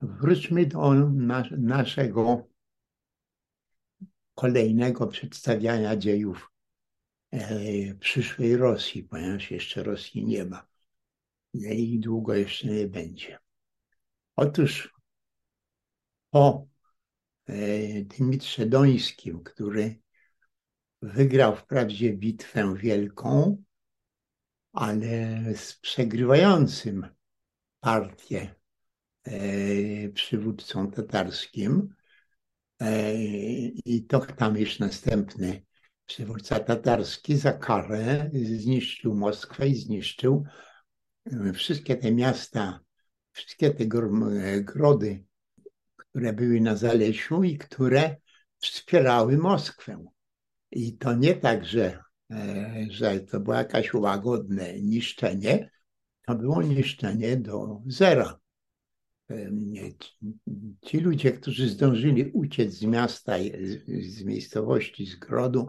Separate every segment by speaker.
Speaker 1: wróćmy do nas, naszego kolejnego przedstawiania dziejów e, przyszłej Rosji, ponieważ jeszcze Rosji nie ma i długo jeszcze nie będzie. Otóż po e, Dymitrze Dońskim, który wygrał wprawdzie bitwę wielką, ale z przegrywającym partię przywódcą tatarskim. E, I to tam jest następny przywódca tatarski za karę zniszczył Moskwę i zniszczył e, wszystkie te miasta, wszystkie te grody, które były na Zalesiu i które wspierały Moskwę. I to nie tak, że, że to było jakieś łagodne niszczenie, to było niszczenie do zera. Ci ludzie, którzy zdążyli uciec z miasta, z miejscowości, z grodu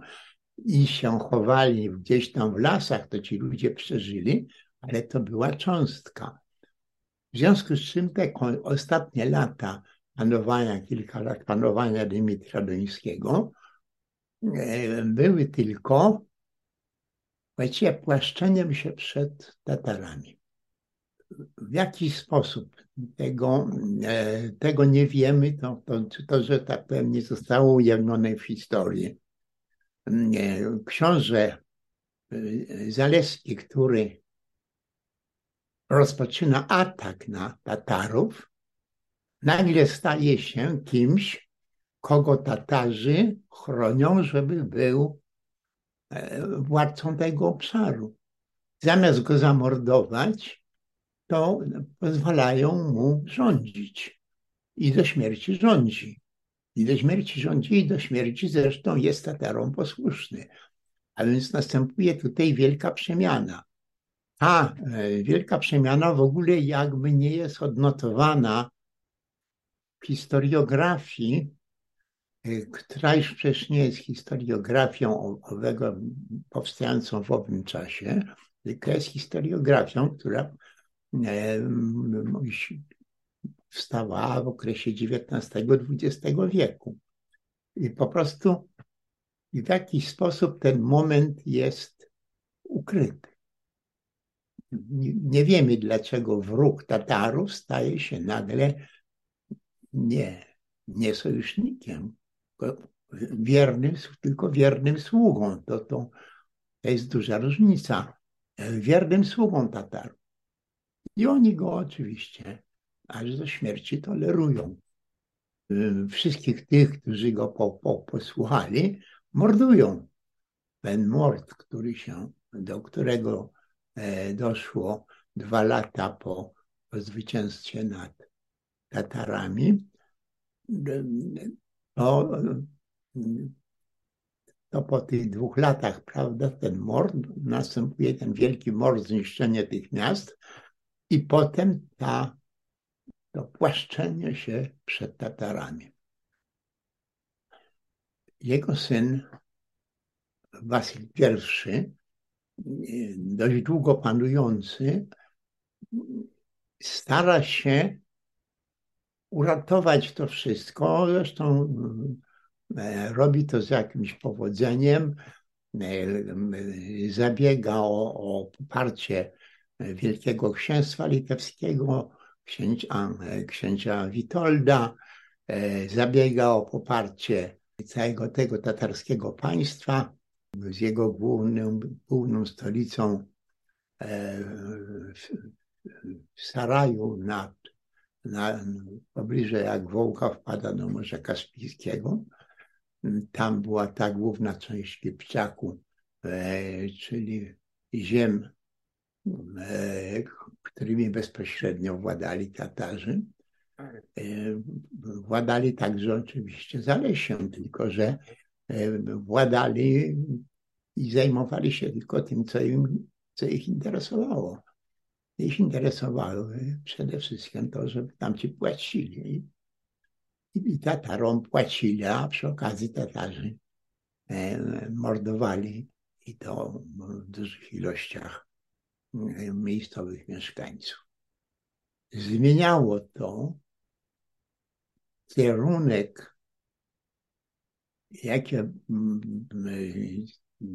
Speaker 1: i się chowali gdzieś tam w lasach, to ci ludzie przeżyli, ale to była cząstka. W związku z czym te ostatnie lata panowania, kilka lat panowania Dymitra Dońskiego były tylko właściwie płaszczeniem się przed Tatarami. W jaki sposób tego, e, tego nie wiemy, to, to, to, że tak powiem, nie zostało ujawnione w historii. Książę e, Zaleski, który rozpoczyna atak na Tatarów, nagle staje się kimś, kogo Tatarzy chronią, żeby był e, władcą tego obszaru. Zamiast go zamordować, to pozwalają mu rządzić. I do śmierci rządzi. I do śmierci rządzi, i do śmierci zresztą jest Tatarom posłuszny. A więc następuje tutaj wielka przemiana. Ta e, wielka przemiana w ogóle jakby nie jest odnotowana w historiografii, e, która już przecież nie jest historiografią owego powstającą w owym czasie, tylko jest historiografią, która wstawała w okresie XIX-XX wieku. I po prostu w jakiś sposób ten moment jest ukryty. Nie wiemy, dlaczego wróg Tatarów staje się nagle nie, nie sojusznikiem, wiernym, tylko wiernym sługą. To, to, to jest duża różnica. Wiernym sługą Tatarów. I oni go oczywiście aż do śmierci tolerują. Y, wszystkich tych, którzy go po, po, posłuchali, mordują. Ten mord, który się, do którego e, doszło dwa lata po, po zwycięstwie nad Tatarami, to, to po tych dwóch latach, prawda, ten mord, następuje ten wielki mord, zniszczenie tych miast, i potem ta, to płaszczenie się przed Tatarami. Jego syn Wasyl I, dość długo panujący, stara się uratować to wszystko. Zresztą e, robi to z jakimś powodzeniem. E, zabiega o, o poparcie Wielkiego Księstwa Litewskiego, księcia, księcia Witolda, e, zabiega o poparcie całego tego tatarskiego państwa z jego główną, główną stolicą e, w Saraju nad, na, pobliże jak Wołka wpada do Morza Kaspijskiego. Tam była ta główna część Kipciaku, e, czyli ziem którymi bezpośrednio władali Tatarzy. E, władali także oczywiście Zalesiem, tylko że e, władali i zajmowali się tylko tym, co, im, co ich interesowało. Ich interesowało przede wszystkim to, żeby tam ci płacili. I, i Tatarom płacili, a przy okazji Tatarzy mordowali i to w dużych ilościach miejscowych mieszkańców. Zmieniało to kierunek, jaki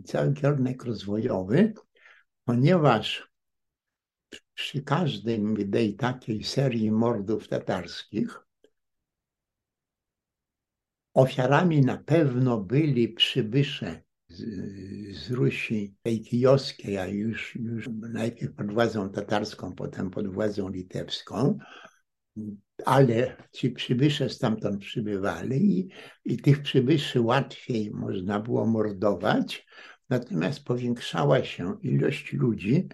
Speaker 1: cały kierunek rozwojowy, ponieważ przy każdej takiej serii mordów tatarskich ofiarami na pewno byli przybysze z, Rusi tej kijowskiej, a już, już najpierw pod władzą tatarską, potem pod władzą litewską, ale ci przybysze stamtąd przybywali i, i tych przybyszy łatwiej można było mordować, natomiast powiększała się ilość ludzi,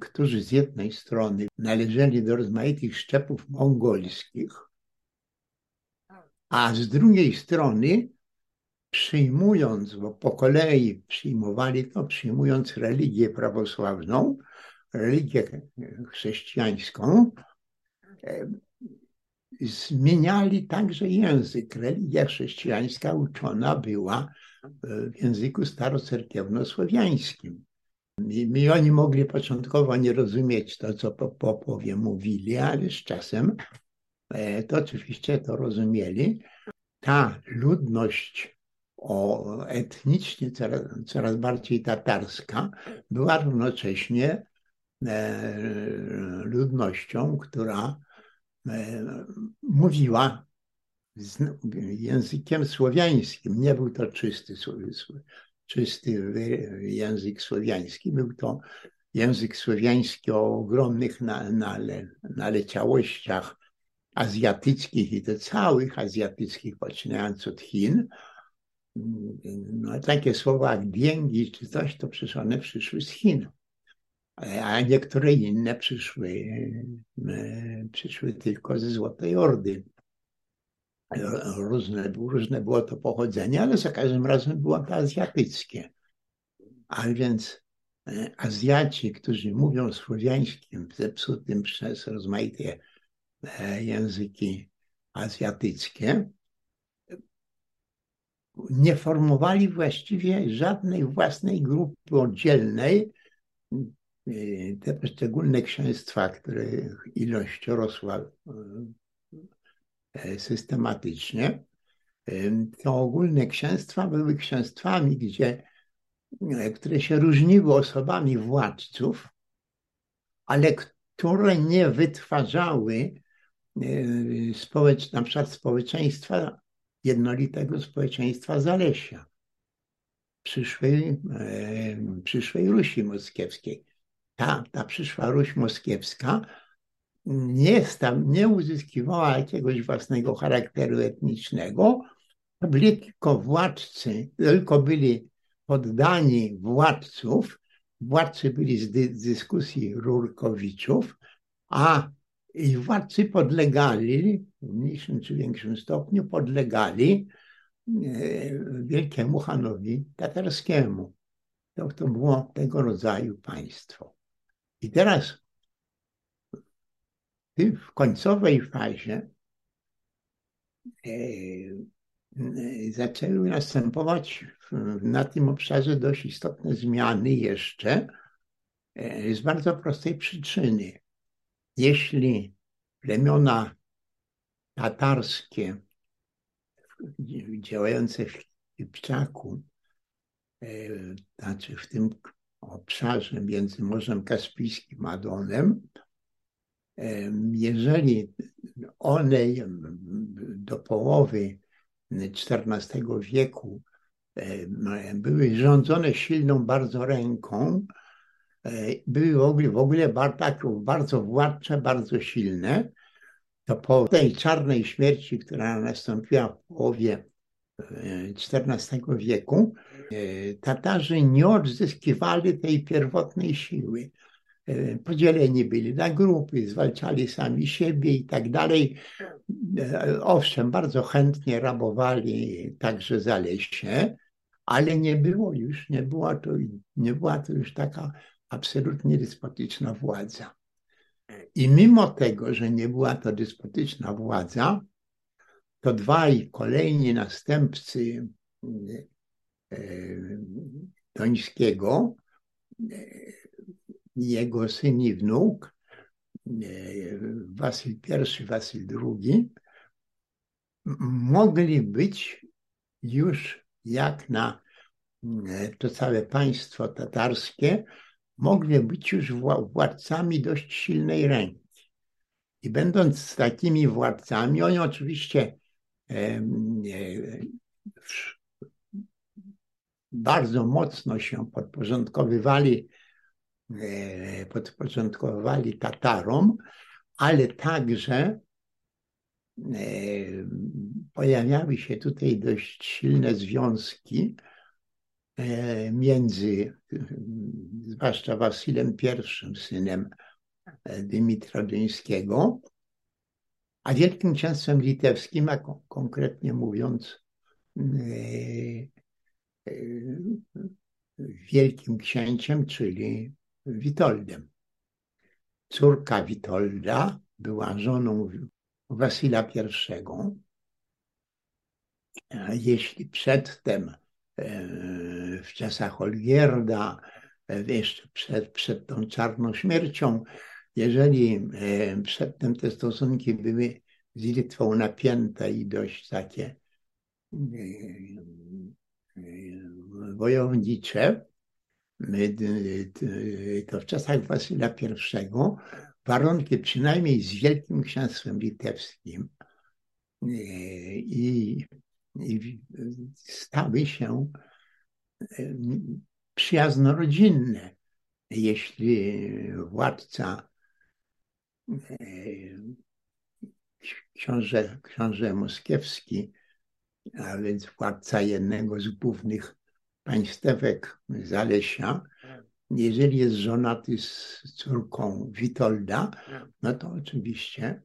Speaker 1: którzy z jednej strony należeli do rozmaitych szczepów mongolskich, a z drugiej strony przyjmując, bo po kolei przyjmowali to, przyjmując religię prawosławną, religię chrześcijańską, e, zmieniali także język. Religia chrześcijańska uczona była w języku starocerkiewno-słowiańskim. I, I oni mogli początkowo nie rozumieć to, co popowie mówili, ale z czasem e, to oczywiście to rozumieli. Ta ludność o, etnicznie coraz, coraz bardziej tatarska była równocześnie e, ludnością, która e, mówiła językiem słowiańskim. Nie był to czysty, czysty język słowiański, był to język słowiański o ogromnych nale, naleciałościach azjatyckich i to całych azjatyckich, poczynając od Chin. No, takie słowa jak dięgi czy coś, to przecież one przyszły z Chin, a niektóre inne przyszły, e, przyszły tylko ze Złotej Ordy różne, różne było to pochodzenie, ale za każdym razem było to azjatyckie. A więc e, Azjaci, którzy mówią słowiańskim, zepsutym przez rozmaite e, języki azjatyckie, nie formowali właściwie żadnej własnej grupy oddzielnej. E, te poszczególne księstwa, które ilość rosła E, systematycznie. To ogólne księstwa były księstwami, gdzie, które się różniły osobami władców, ale które nie wytwarzały społecz, na przykład społeczeństwa, jednolitego społeczeństwa Zalesia, przyszłej, przyszłej Rusi Moskiewskiej. Ta, ta przyszła Ruś Moskiewska nie, tam, nie uzyskiwała jakiegoś własnego charakteru etnicznego, tylko władcy, tylko byli poddani władców, władcy byli z dy, dyskusji Rurkowiczów, a i władcy podlegali, w mniejszym czy większym stopniu podlegali e, wielkiemu Hanowi tatarskiemu. To, to było tego rodzaju państwo. I teraz w końcowej fazie e, e, zaczęły następować na tym obszarze dość istotne zmiany jeszcze z bardzo prostej przyczyny. Jeśli plemiona tatarskie działające w Kipczaku, znaczy w tym obszarze między Morzem Kaspijskim a Donem, jeżeli one do połowy XIV wieku były rządzone silną bardzo ręką, e, były w ogóle, w ogóle bardzo, bardzo władcze, bardzo silne, to po tej czarnej śmierci, która nastąpiła w połowie XIV e, wieku, e, Tatarzy nie odzyskiwali tej pierwotnej siły. E, podzieleni byli na grupy, zwalczali sami siebie i tak dalej. E, owszem, bardzo chętnie rabowali także Zalesie, ale nie było już, nie była to, nie była to już taka absolutnie despotyczna władza. I mimo tego, że nie była to despotyczna władza, to dwaj kolejni następcy e, Dońskiego jego syn i wnuk, e, Wasyl I, Wasyl II, mogli być już jak na to całe państwo tatarskie, mogli być już władcami dość silnej ręki. I będąc takimi władcami, oni oczywiście bardzo mocno się podporządkowywali, e, podporządkowywali Tatarom, ale także e, pojawiały się tutaj dość silne związki e, między, zwłaszcza Wasylem I, synem Dymitra Duńskiego, a Wielkim Księstwem Litewskim, a konkretnie mówiąc, Wielkim Księciem, czyli Witoldem. Córka Witolda była żoną Wasyla I. Jeśli przedtem, e, w czasach Olgierda, e, jeszcze przed, przed tą czarną śmiercią, jeżeli e, przedtem te stosunki były z Litwą napięte i dość takie wojownicze, to w czasach Wasyla I warunki przynajmniej z Wielkim Księstwem Litewskim i, i stały się przyjazno-rodzinne. Jeśli władca książę, książę moskiewski, a więc władca jednego z głównych państewek Zalesia, jeżeli jest żonaty z córką Witolda, no to oczywiście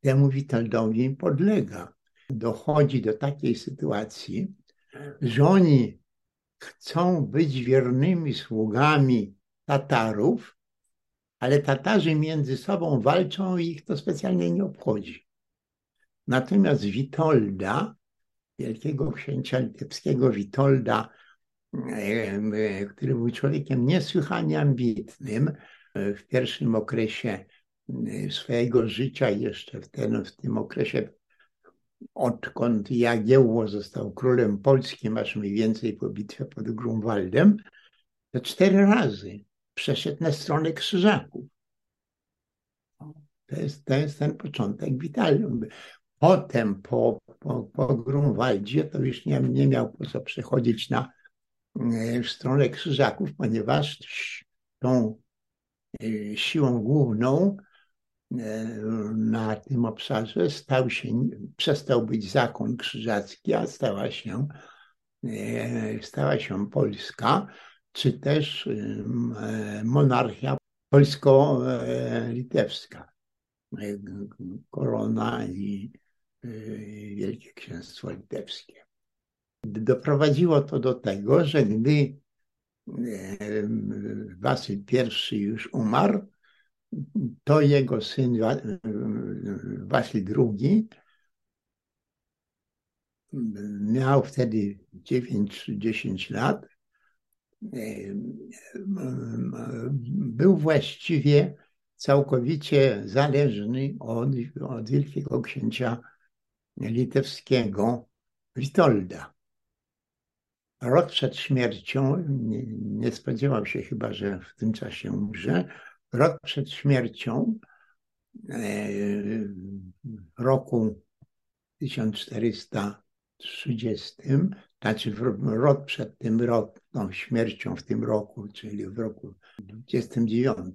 Speaker 1: temu Witoldowi podlega. Dochodzi do takiej sytuacji, że oni chcą być wiernymi sługami Tatarów, ale Tatarzy między sobą walczą i ich to specjalnie nie obchodzi. Natomiast Witolda, wielkiego księcia litewskiego Witolda, który był człowiekiem niesłychanie ambitnym w pierwszym okresie swojego życia, jeszcze w, ten, w tym okresie, odkąd Jagiełło został królem polskim, aż mniej więcej po bitwie pod Grunwaldem, to cztery razy przeszedł na stronę krzyżaków. To jest, to jest ten początek Witalium. Potem po, po, po Grunwaldzie to już nie, nie miał po co przechodzić na w stronę krzyżaków, ponieważ tą e, siłą główną e, na tym obszarze stał się, przestał być zakon krzyżacki, a stała się, e, stała się Polska, czy też monarchia polsko-litewska. Korona i Wielkie Księstwo Litewskie. Doprowadziło to do tego, że gdy Wasyl I już umarł, to jego syn Wasyl II miał wtedy 9-10 lat. Był właściwie całkowicie zależny od, od wielkiego księcia litewskiego Witolda rok przed śmiercią, nie, spodziewał się chyba, że w tym czasie umrze, rok przed śmiercią e, w roku 1430, znaczy rok przed tym rokiem, śmiercią w tym roku, czyli w roku 29,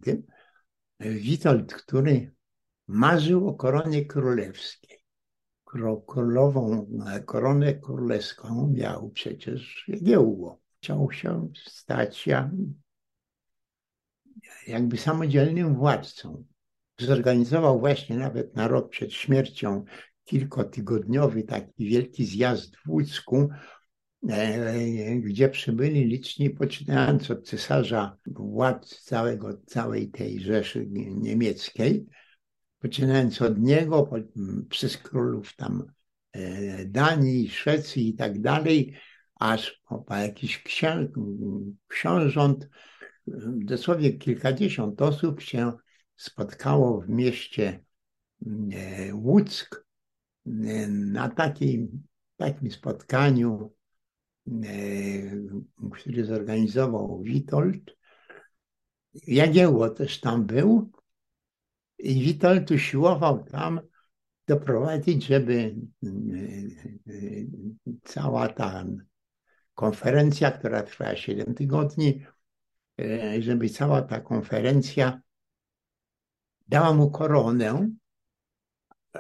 Speaker 1: Witold, który marzył o koronie królewskiej, królową koronę królewską miał przecież Jagiełło. Chciał się stać jakby samodzielnym władcą. Zorganizował właśnie nawet na rok przed śmiercią kilkotygodniowy taki wielki zjazd w Łódzku, e, gdzie przybyli liczni, poczynając od cesarza władz całego, całej tej Rzeszy niemieckiej, poczynając od niego, przez królów tam e, Danii, Szwecji i tak dalej, aż po, po jakiś księ, książąt, dosłownie kilkadziesiąt osób się spotkało w mieście e, Łuck na takim, takim spotkaniu, które zorganizował Witold, Jagiełło też tam był i Witold usiłował tam doprowadzić, żeby cała ta konferencja, która trwała 7 tygodni, żeby cała ta konferencja dała mu koronę.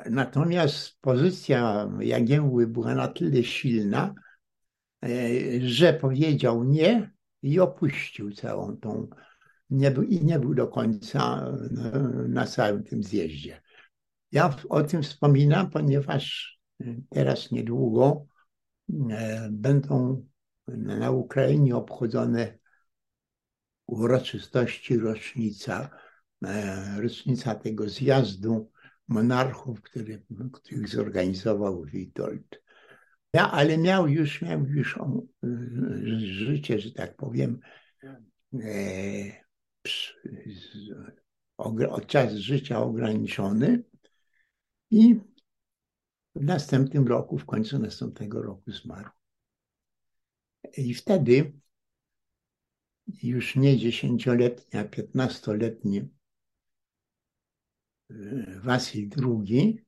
Speaker 1: Natomiast pozycja Jagiełły była na tyle silna, że powiedział nie i opuścił całą tą nie był, i nie był do końca na całym tym zjeździe. Ja o tym wspominam, ponieważ teraz niedługo będą na Ukrainie obchodzone uroczystości rocznica, rocznica tego zjazdu monarchów, który, który zorganizował Witold. Ja, ale miał już, miał już życie, że tak powiem, czas życia ograniczony i w następnym roku, w końcu następnego roku zmarł. I wtedy już nie dziesięcioletni, a piętnastoletni Wasil II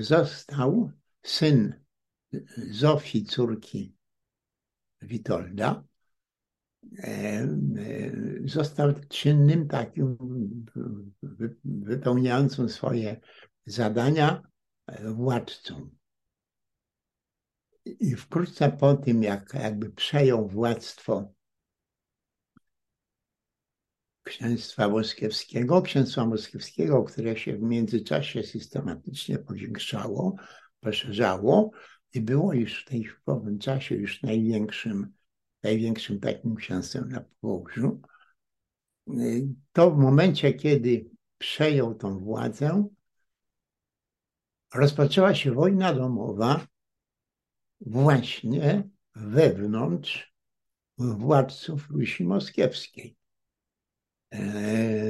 Speaker 1: został syn Zofii, córki Witolda, został czynnym takim, wypełniającym swoje zadania władcą. I wkrótce po tym, jak jakby przejął władztwo księstwa moskiewskiego, księstwa moskiewskiego, które się w międzyczasie systematycznie powiększało, poszerzało i było już w tej w czasie już największym największym takim księstwem na Położu, to w momencie, kiedy przejął tą władzę, rozpoczęła się wojna domowa właśnie wewnątrz władców Rusi Moskiewskiej.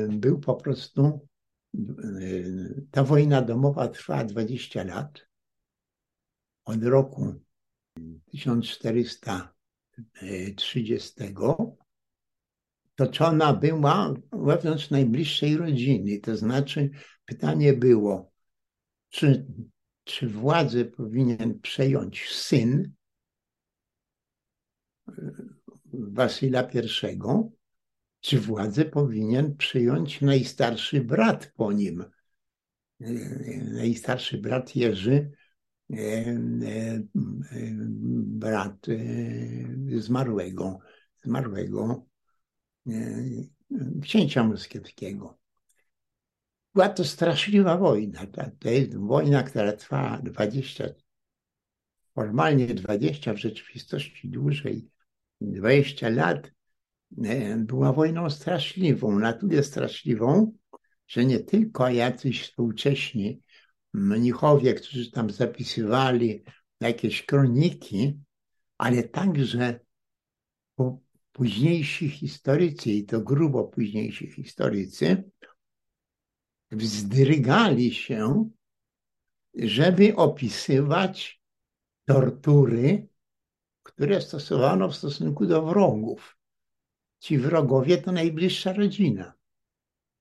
Speaker 1: Był po prostu, ta wojna domowa trwała 20 lat. Od roku 1400 30 toczona była wewnątrz najbliższej rodziny. To znaczy pytanie było, czy, czy władzę powinien przejąć syn e, Wasyla I, czy władzę powinien przyjąć najstarszy brat po nim. E, najstarszy brat Jerzy brat zmarłego, zmarłego księcia moskiewskiego. Była to straszliwa wojna. To jest wojna, która trwa 20, formalnie 20, w rzeczywistości dłużej, 20 lat. Była wojną straszliwą, na tyle straszliwą, że nie tylko jacyś współcześni mnichowie, którzy tam zapisywali jakieś kroniki, ale także późniejsi historycy, i to grubo późniejsi historycy, wzdrygali się, żeby opisywać tortury, które stosowano w stosunku do wrogów. Ci wrogowie to najbliższa rodzina.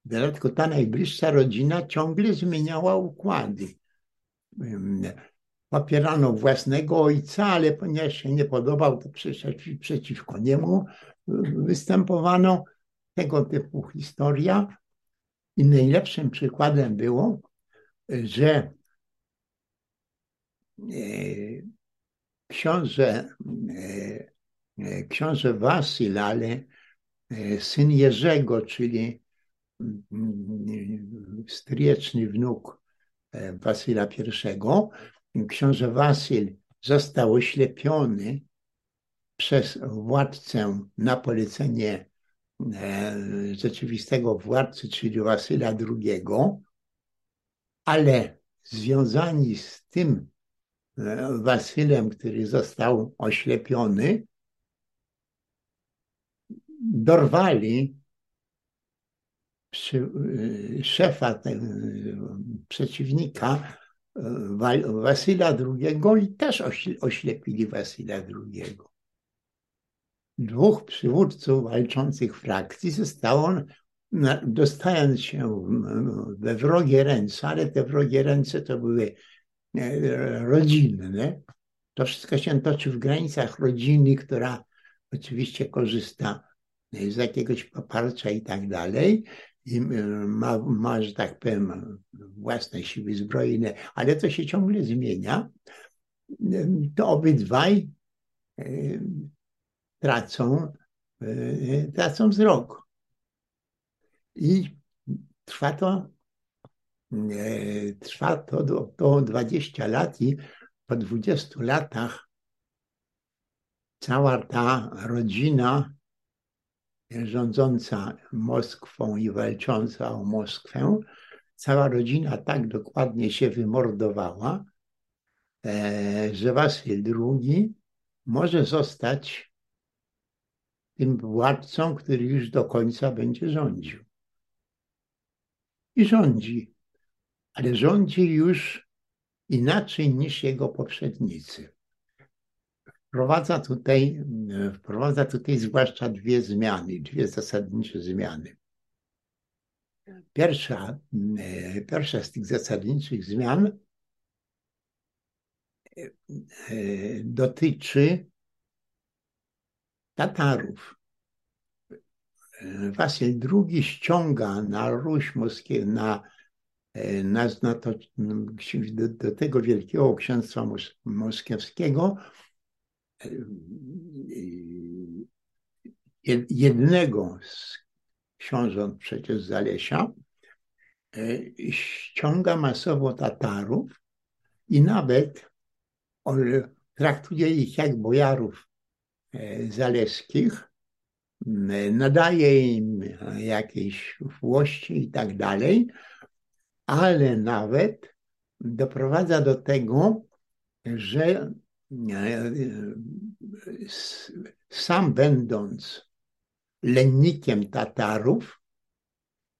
Speaker 1: Tylko ta najbliższa rodzina ciągle zmieniała układy. Popierano własnego ojca, ale ponieważ się nie podobał, to przeciwko niemu występowano tego typu historia. I najlepszym przykładem było, że e, książę, e, książę Wasyl, ale e, syn Jerzego, czyli stryjeczny wnuk e, Wasyla I, książę Wasyl został oślepiony przez władcę na polecenie e, rzeczywistego władcy, czyli Wasyla II, ale związani z tym e, Wasylem, który został oślepiony, dorwali przy, y, szefa tego przeciwnika Wasyla II i też oślepili Wasyla II. Dwóch przywódców walczących frakcji zostało, dostając się we wrogie ręce, ale te wrogie ręce to były e, rodzinne. To wszystko się toczy w granicach rodziny, która oczywiście korzysta z jakiegoś poparcia i tak dalej i ma, ma, że tak powiem, własne siły zbrojne, ale to się ciągle zmienia, to obydwaj e, tracą, e, tracą wzrok. I trwa to, e, trwa to, to 20 lat i po 20 latach cała ta rodzina rządząca Moskwą i walcząca o Moskwę, cała rodzina tak dokładnie się wymordowała, e, że Wasyl II może zostać tym władcą, który już do końca będzie rządził. I rządzi, ale rządzi już inaczej niż jego poprzednicy. Wprowadza tutaj, wprowadza tutaj zwłaszcza dwie zmiany, dwie zasadnicze zmiany. Pierwsza, pierwsza z tych zasadniczych zmian dotyczy Tatarów. Wasyl II ściąga na Ruś Moskiewską, na, na, na to, do, do, tego wielkiego księstwa moskiewskiego jednego z książąt przecież Zalesia, e, ściąga masowo Tatarów i nawet traktuje ich jak bojarów e, zaleskich, nadaje im jakieś włości i tak dalej, ale nawet doprowadza do tego, że sam będąc lennikiem Tatarów,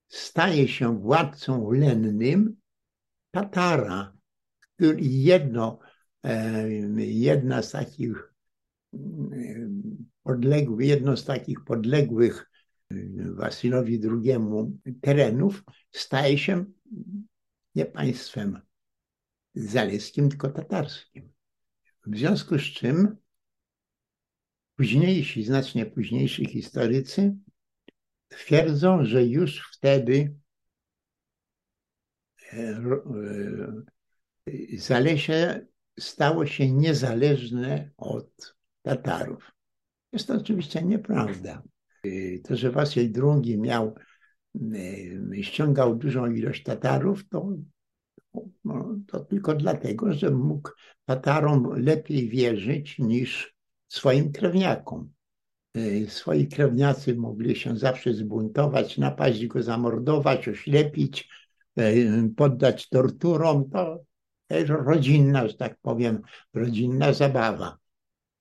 Speaker 1: staje się władcą lennym Tatara, który jedno, e, jedna z takich e, podległych, jedno z takich podległych e, II terenów staje się nie państwem zaleskim, tylko tatarskim. W związku z czym późniejsi, znacznie późniejsi historycy twierdzą, że już wtedy e, e, Zalesie stało się niezależne od Tatarów. Jest to oczywiście nieprawda. E, to, że Wasyl II miał, ściągał dużą ilość Tatarów, to no, to tylko dlatego, że mógł Tatarom lepiej wierzyć niż swoim krewniakom. Y, swoi krewniacy mogli się zawsze zbuntować, napaść go, zamordować, oślepić, y, poddać torturom. To jest rodzinna, że tak powiem, rodzinna zabawa.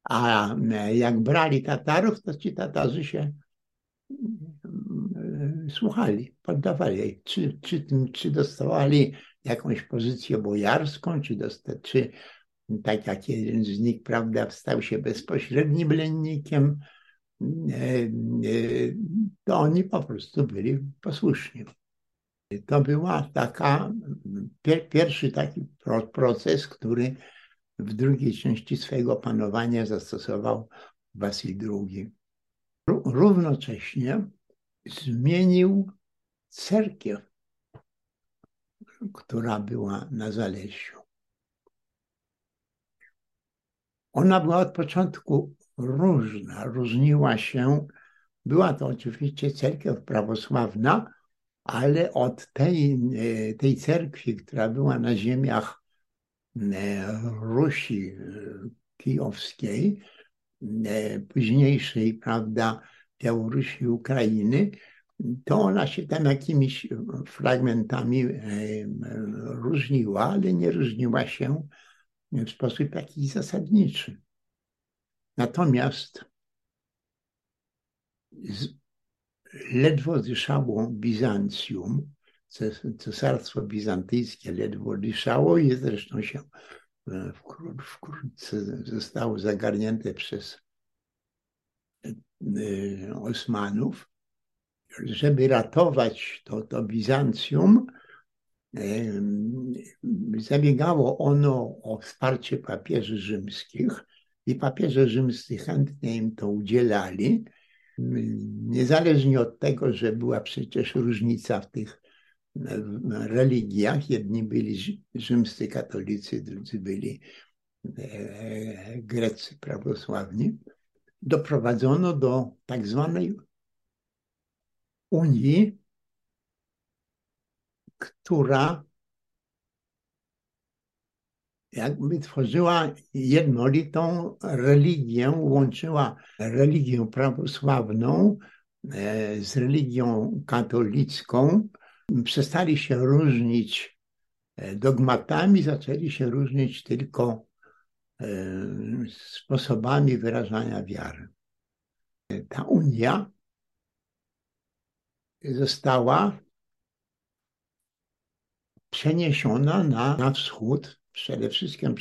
Speaker 1: A y, jak brali Tatarów, to ci Tatarzy się słuchali, poddawali. Czy, czy, czy dostawali jakąś pozycję bojarską, czy, dostać, czy tak jak jeden z nich, prawda, stał się bezpośrednim lennikiem, e, e, to oni po prostu byli posłuszni. To była taka, pierwszy taki proces, który w drugiej części swojego panowania zastosował Wasyl II. Równocześnie zmienił cerkiew która była na Zalesiu. Ona była od początku różna, różniła się. Była to oczywiście cerkiew prawosławna, ale od tej, e, tej cerkwi, która była na ziemiach e, Rusi e, kijowskiej, późniejszej, prawda, Białorusi, Ukrainy, to ona się tam jakimiś fragmentami e, różniła, ale nie różniła się w sposób jakiś zasadniczy. Natomiast ledwo dyszało Bizancjum, Cesarstwo Bizantyjskie ledwo dyszało i zresztą się e, wkrótce zostało zagarnięte przez e, Osmanów. Żeby ratować to, to Bizancjum, zabiegało ono o wsparcie papieży rzymskich i papieże rzymscy chętnie im to udzielali, niezależnie od tego, że była przecież różnica w tych religiach. Jedni byli rzymscy katolicy, drudzy byli e, greccy prawosławni. Doprowadzono do tak zwanej Unii, która jakby tworzyła jednolitą religię, łączyła religię prawosławną e, z religią katolicką. Przestali się różnić e, dogmatami, zaczęli się różnić tylko e, sposobami wyrażania wiary. Ta unia została przeniesiona na, na wschód przede wszystkim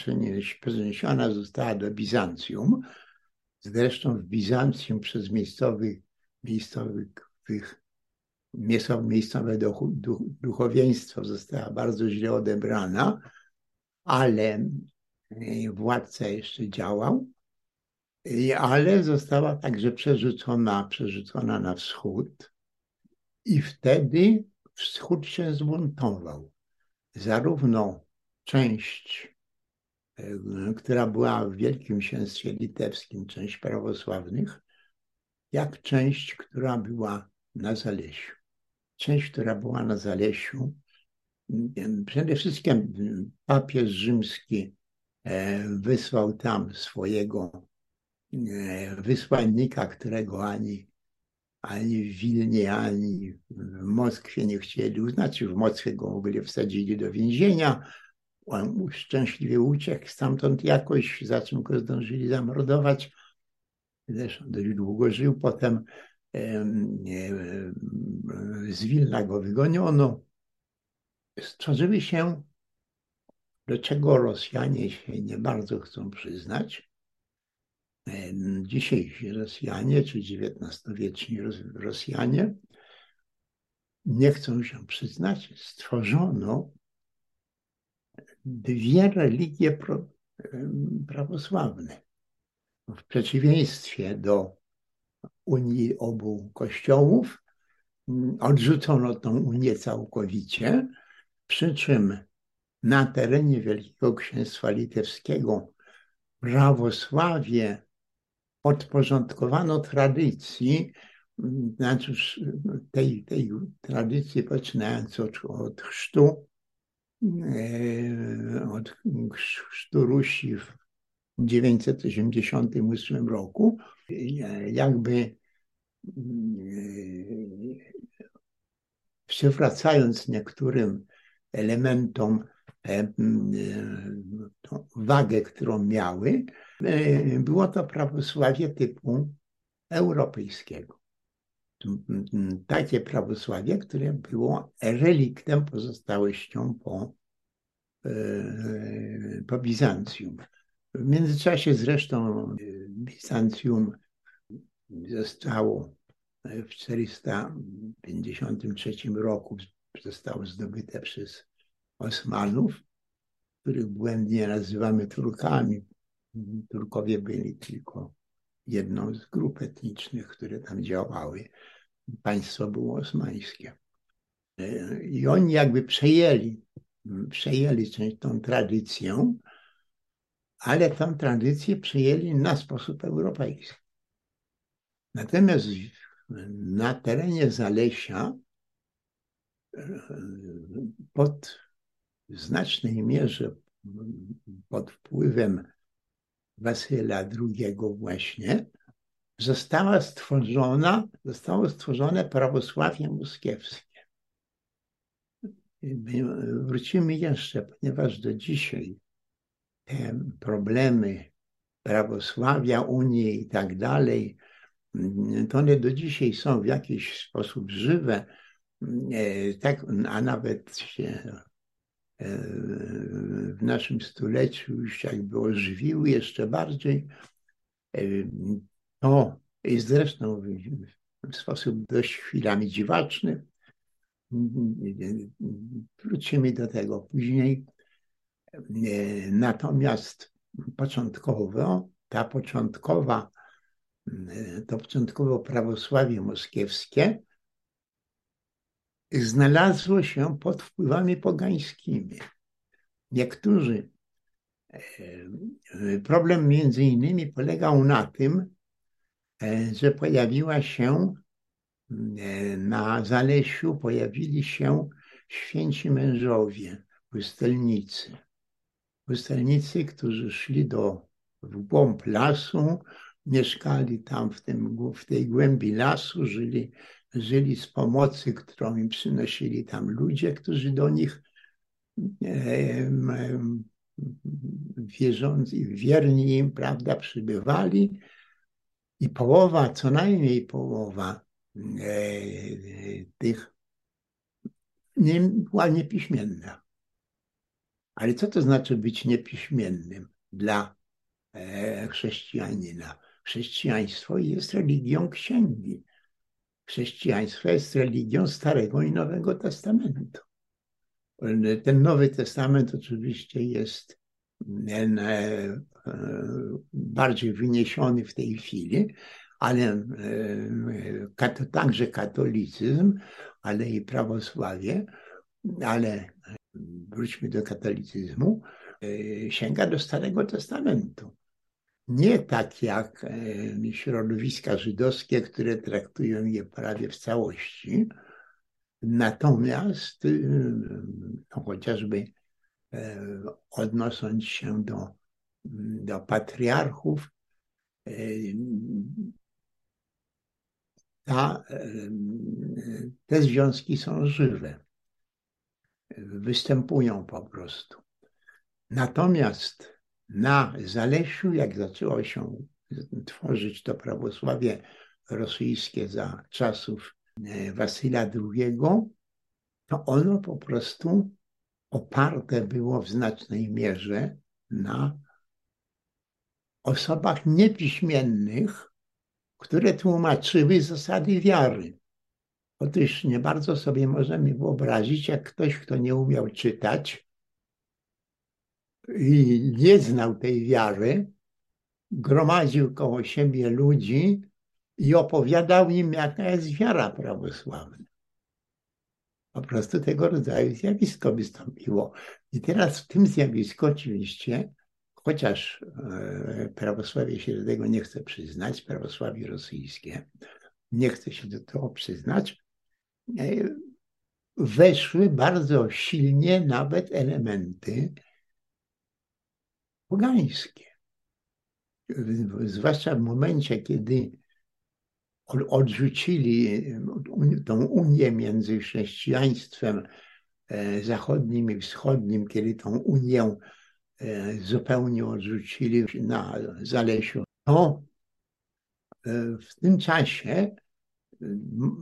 Speaker 1: przeniesiona została do Bizancjum. Zresztą w Bizancjum przez miejscowych, miejscowych miejscowe duchowieństwo została bardzo źle odebrana, ale e, władca jeszcze działał, ale została także przerzucona, przerzucona na wschód i wtedy wschód się zbuntował. Zarówno część, e, która była w Wielkim Księstwie Litewskim, część prawosławnych, jak część, która była na Zalesiu. Część, która była na Zalesiu, przede wszystkim papież rzymski e, wysłał tam swojego e, wysłannika, którego ani, ani w Wilnie, ani w Moskwie nie chcieli uznać. W Moskwie go w ogóle wsadzili do więzienia on szczęśliwie uciekł stamtąd jakoś, za czym go zdążyli zamordować. Zresztą dość długo żył. Potem z Wilna go wygoniono. Stworzyły się, do czego Rosjanie się nie bardzo chcą przyznać. Dzisiejsi Rosjanie, czy XIX-wieczni Rosjanie, nie chcą się przyznać, stworzono dwie religie prawosławne. W przeciwieństwie do Unii obu Kościołów, odrzucono tą Unię całkowicie, przy czym na terenie Wielkiego Księstwa Litewskiego prawosławie podporządkowano tradycji, znaczy tej, tej tradycji poczynając od, od chrztu, E, od chrztu Rusi w 988 roku, jakby e, przywracając niektórym elementom e, wagę, którą miały, było to prawosławie typu europejskiego. Takie prawosławie, które było reliktem, pozostałością po, e, po Bizancjum. W międzyczasie zresztą e, Bizancjum zostało w 453 roku zostało zdobyte przez Osmanów, których błędnie nazywamy Turkami. Turkowie byli tylko jedną z grup etnicznych, które tam działały. Państwo było osmańskie. E, I oni jakby przejęli, przejęli tą tradycję, ale tę tradycję przyjęli na sposób europejski. Natomiast na terenie Zalesia e, pod znacznej mierze pod wpływem Wasyla II właśnie, została stworzona, zostało stworzone prawosławie moskiewskie. Wrócimy jeszcze, ponieważ do dzisiaj te problemy prawosławia, Unii i tak dalej, to one do dzisiaj są w jakiś sposób żywe. tak, a nawet się w naszym stuleciu już jakby ożywiły jeszcze bardziej. To jest zresztą w sposób dość chwilami dziwaczny. Wrócimy do tego później. Natomiast początkowo, ta początkowa, to początkowo prawosławie moskiewskie znalazło się pod wpływami pogańskimi. Niektórzy, e, problem między innymi polegał na tym, e, że pojawiła się e, na Zalesiu, pojawili się święci mężowie, pustelnicy. Pustelnicy, którzy szli do, w głąb lasu, mieszkali tam w, tym, w tej głębi lasu, żyli żyli z pomocy, którą im przynosili tam ludzie, którzy do nich wierzący, wierni im, prawda, przybywali i połowa, co najmniej połowa e, tych nie, była niepiśmienna. Ale co to znaczy być niepiśmiennym dla e, chrześcijanina? Chrześcijaństwo jest religią księgi chrześcijaństwo jest religią Starego i Nowego Testamentu. Ten Nowy Testament oczywiście jest e, bardziej wyniesiony w tej chwili, ale e, także katolicyzm, ale i prawosławie, ale wróćmy do katolicyzmu, e, sięga do Starego Testamentu nie tak jak środowiska żydowskie, które traktują je prawie w całości. Natomiast no, chociażby odnosząc się do, do patriarchów, ta, te związki są żywe. Występują po prostu. Natomiast na Zalesiu, jak zaczęło się tworzyć to prawosławie rosyjskie za czasów e, Wasyla II, to ono po prostu oparte było w znacznej mierze na osobach niepiśmiennych, które tłumaczyły zasady wiary. Otóż nie bardzo sobie możemy wyobrazić, jak ktoś, kto nie umiał czytać, i nie znał tej wiary, gromadził koło siebie ludzi i opowiadał im, jaka jest wiara prawosławna. Po prostu tego rodzaju zjawisko wystąpiło. I teraz w tym zjawisku oczywiście, chociaż e, prawosławie się do tego nie chce przyznać, prawosławie rosyjskie nie chce się do tego przyznać, e, weszły bardzo silnie nawet elementy pogańskie. Zwłaszcza w momencie, kiedy odrzucili tą unię między chrześcijaństwem e, zachodnim i wschodnim, kiedy tą unię e, zupełnie odrzucili na Zalesiu, to e, w tym czasie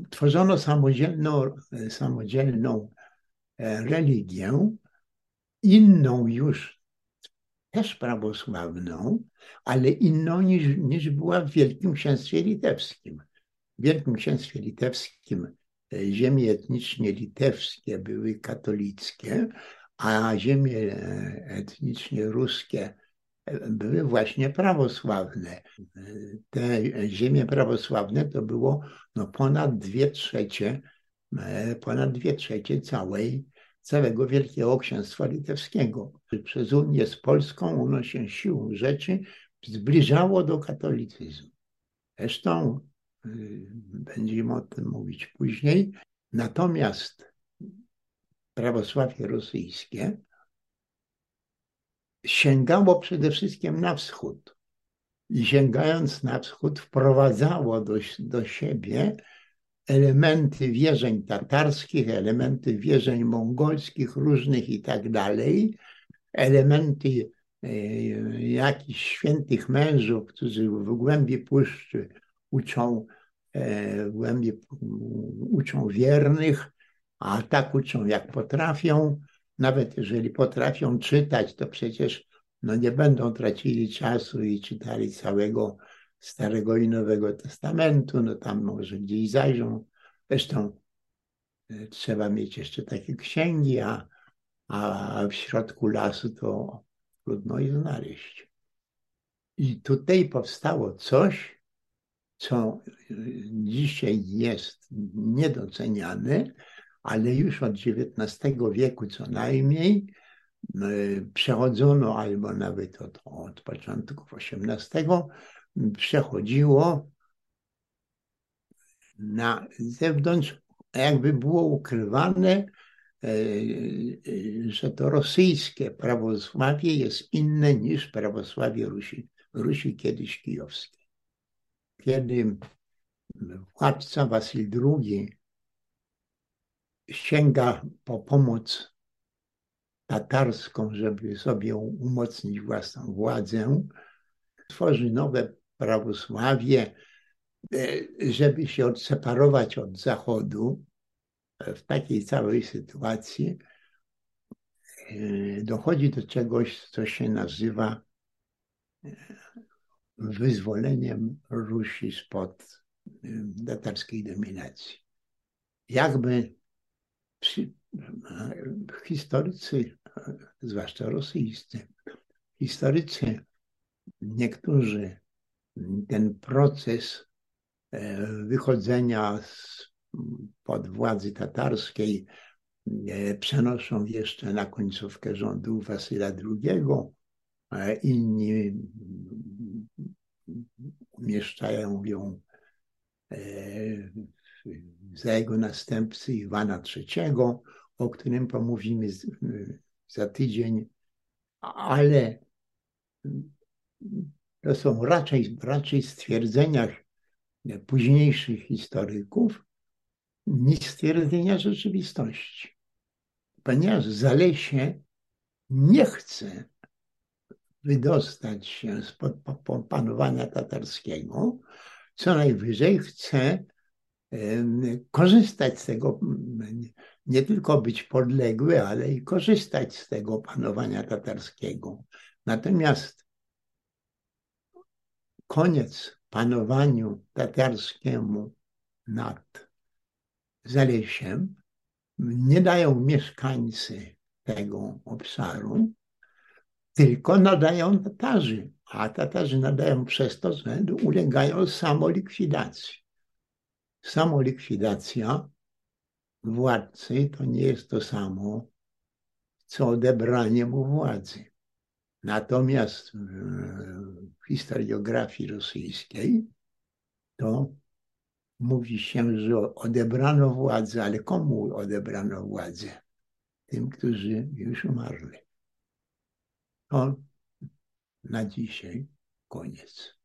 Speaker 1: tworzono samodzielną, samodzielną religię, inną już też prawosławną, ale inną niż, niż była w Wielkim Księstwie Litewskim. W Wielkim Księstwie Litewskim e, ziemie etnicznie litewskie były katolickie, a ziemie e, etnicznie ruskie e, były właśnie prawosławne. Te ziemie prawosławne to było no, ponad dwie trzecie, ponad dwie trzecie całej całego Wielkiego Księstwa Litewskiego. Przez Unię z Polską ono się siłą rzeczy zbliżało do katolicyzmu. Zresztą y, będziemy o tym mówić później. Natomiast prawosławie rosyjskie sięgało przede wszystkim na wschód. I sięgając na wschód, wprowadzało do, do siebie elementy wierzeń tatarskich, elementy wierzeń mongolskich, różnych i tak dalej, elementy e, jakichś świętych mężów, którzy w głębi puszczy uczą, e, w głębi uczą wiernych, a tak uczą jak potrafią. Nawet jeżeli potrafią czytać, to przecież no nie będą tracili czasu i czytali całego Starego i Nowego Testamentu, no tam może gdzieś zajrzą. Zresztą e, trzeba mieć jeszcze takie księgi, a, a w środku lasu to trudno je znaleźć. I tutaj powstało coś, co dzisiaj jest niedoceniane, ale już od XIX wieku co najmniej przechodzono, albo nawet od, od początków XVIII, przechodziło na zewnątrz, jakby było ukrywane, e, e, że to rosyjskie prawosławie jest inne niż prawosławie Rusi, Rusi kiedyś kijowskiej. Kiedy władca Wasyl II sięga po pomoc tatarską, żeby sobie umocnić własną władzę, tworzy nowe prawosławie, e, żeby się odseparować od Zachodu. W takiej całej sytuacji e, dochodzi do czegoś, co się nazywa e, wyzwoleniem Rusi spod tatarskiej dominacji. Jakby przy, historycy, zwłaszcza rosyjscy, historycy, niektórzy ten proces e, wychodzenia pod władzy tatarskiej e, przenoszą jeszcze na końcówkę rządów Wasyla II, inni umieszczają ją e, za jego następcy Iwana III, o którym pomówimy za tydzień, ale to są raczej, raczej stwierdzenia późniejszych historyków niż stwierdzenia rzeczywistości. Ponieważ Zalesie nie chce wydostać się spod panowania tatarskiego, co najwyżej chce korzystać z tego, nie tylko być podległy, ale i korzystać z tego panowania tatarskiego. Natomiast koniec panowaniu tatarskiemu nad Zalesiem nie dają mieszkańcy tego obszaru, tylko nadają Tatarzy, a Tatarzy nadają przez to, że ulegają samolikwidacji. Samolikwidacja władcy to nie jest to samo, co odebranie mu władzy. Natomiast w historiografii rosyjskiej to mówi się, że odebrano władzę, ale komu odebrano władzę? Tym, którzy już umarli. To na dzisiaj koniec.